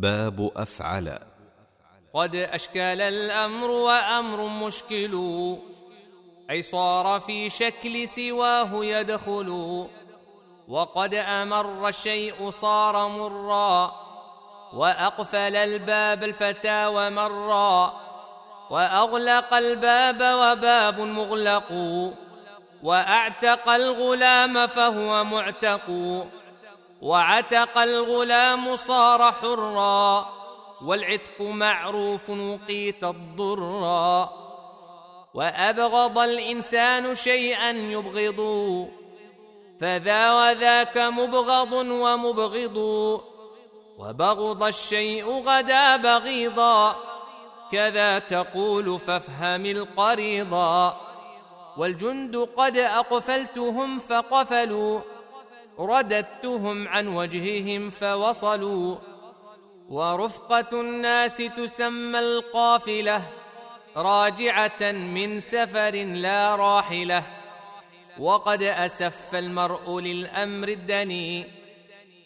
باب أفعل. قد أشكل الأمر وأمر مشكل. اي صار في شكل سواه يدخل. وقد أمر الشيء صار مرا. وأقفل الباب الفتى ومرا وأغلق الباب وباب مغلق. وأعتق الغلام فهو معتق. وعتق الغلام صار حرا والعتق معروف وقيت الضرا وأبغض الإنسان شيئا يبغض فذا وذاك مبغض ومبغض وبغض الشيء غدا بغيضا كذا تقول فافهم القريضا والجند قد أقفلتهم فقفلوا رددتهم عن وجههم فوصلوا. ورفقة الناس تسمى القافلة راجعة من سفر لا راحلة. وقد أسف المرء للأمر الدني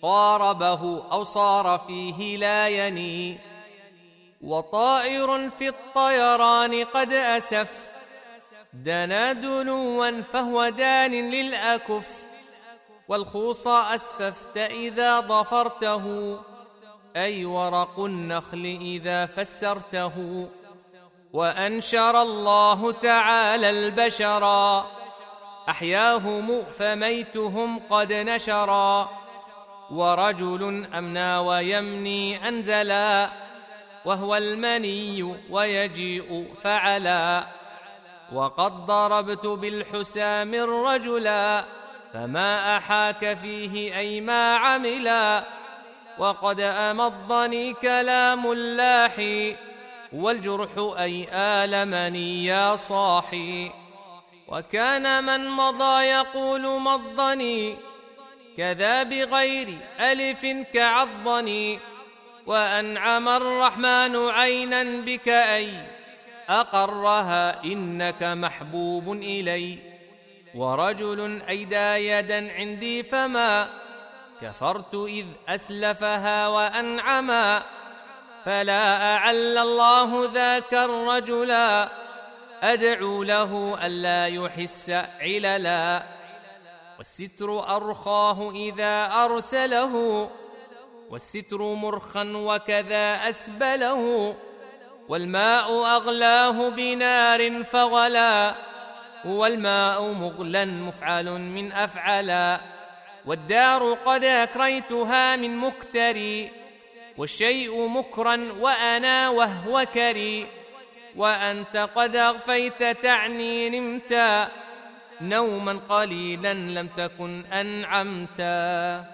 قاربه أو صار فيه لا يني. وطائر في الطيران قد أسف دنا دنوا فهو دان للأكف. والخوص أسففت إذا ظفرته. أي ورق النخل إذا فسرته. وأنشر الله تعالى البشرا احياهم فميتهم قد نشرا ورجل أمنى ويمني أنزلا. وهو المني ويجيء فعلا. وقد ضربت بالحسام الرجلا. فما احاك فيه اي ما عملا وقد امضني كلام اللاحي والجرح اي المني يا صاحي وكان من مضى يقول مضني كذا بغير الف كعضني وانعم الرحمن عينا بك اي اقرها انك محبوب الي ورجل ايدى يدا عندي فما كفرت إذ أسلفها وأنعما فلا أعل الله ذاك الرجلا أدعو له ألا يحس عللا والستر أرخاه إذا أرسله والستر مرخا وكذا أسبله والماء أغلاه بنار فغلا والماء مغلا مفعل من أفعلا. والدار قد أكريتها من مكتري. والشيء مكرا وأنا وهو كري. وأنت قد أغفيت تعني نمتا. نوما قليلا لم تكن أنعمتا.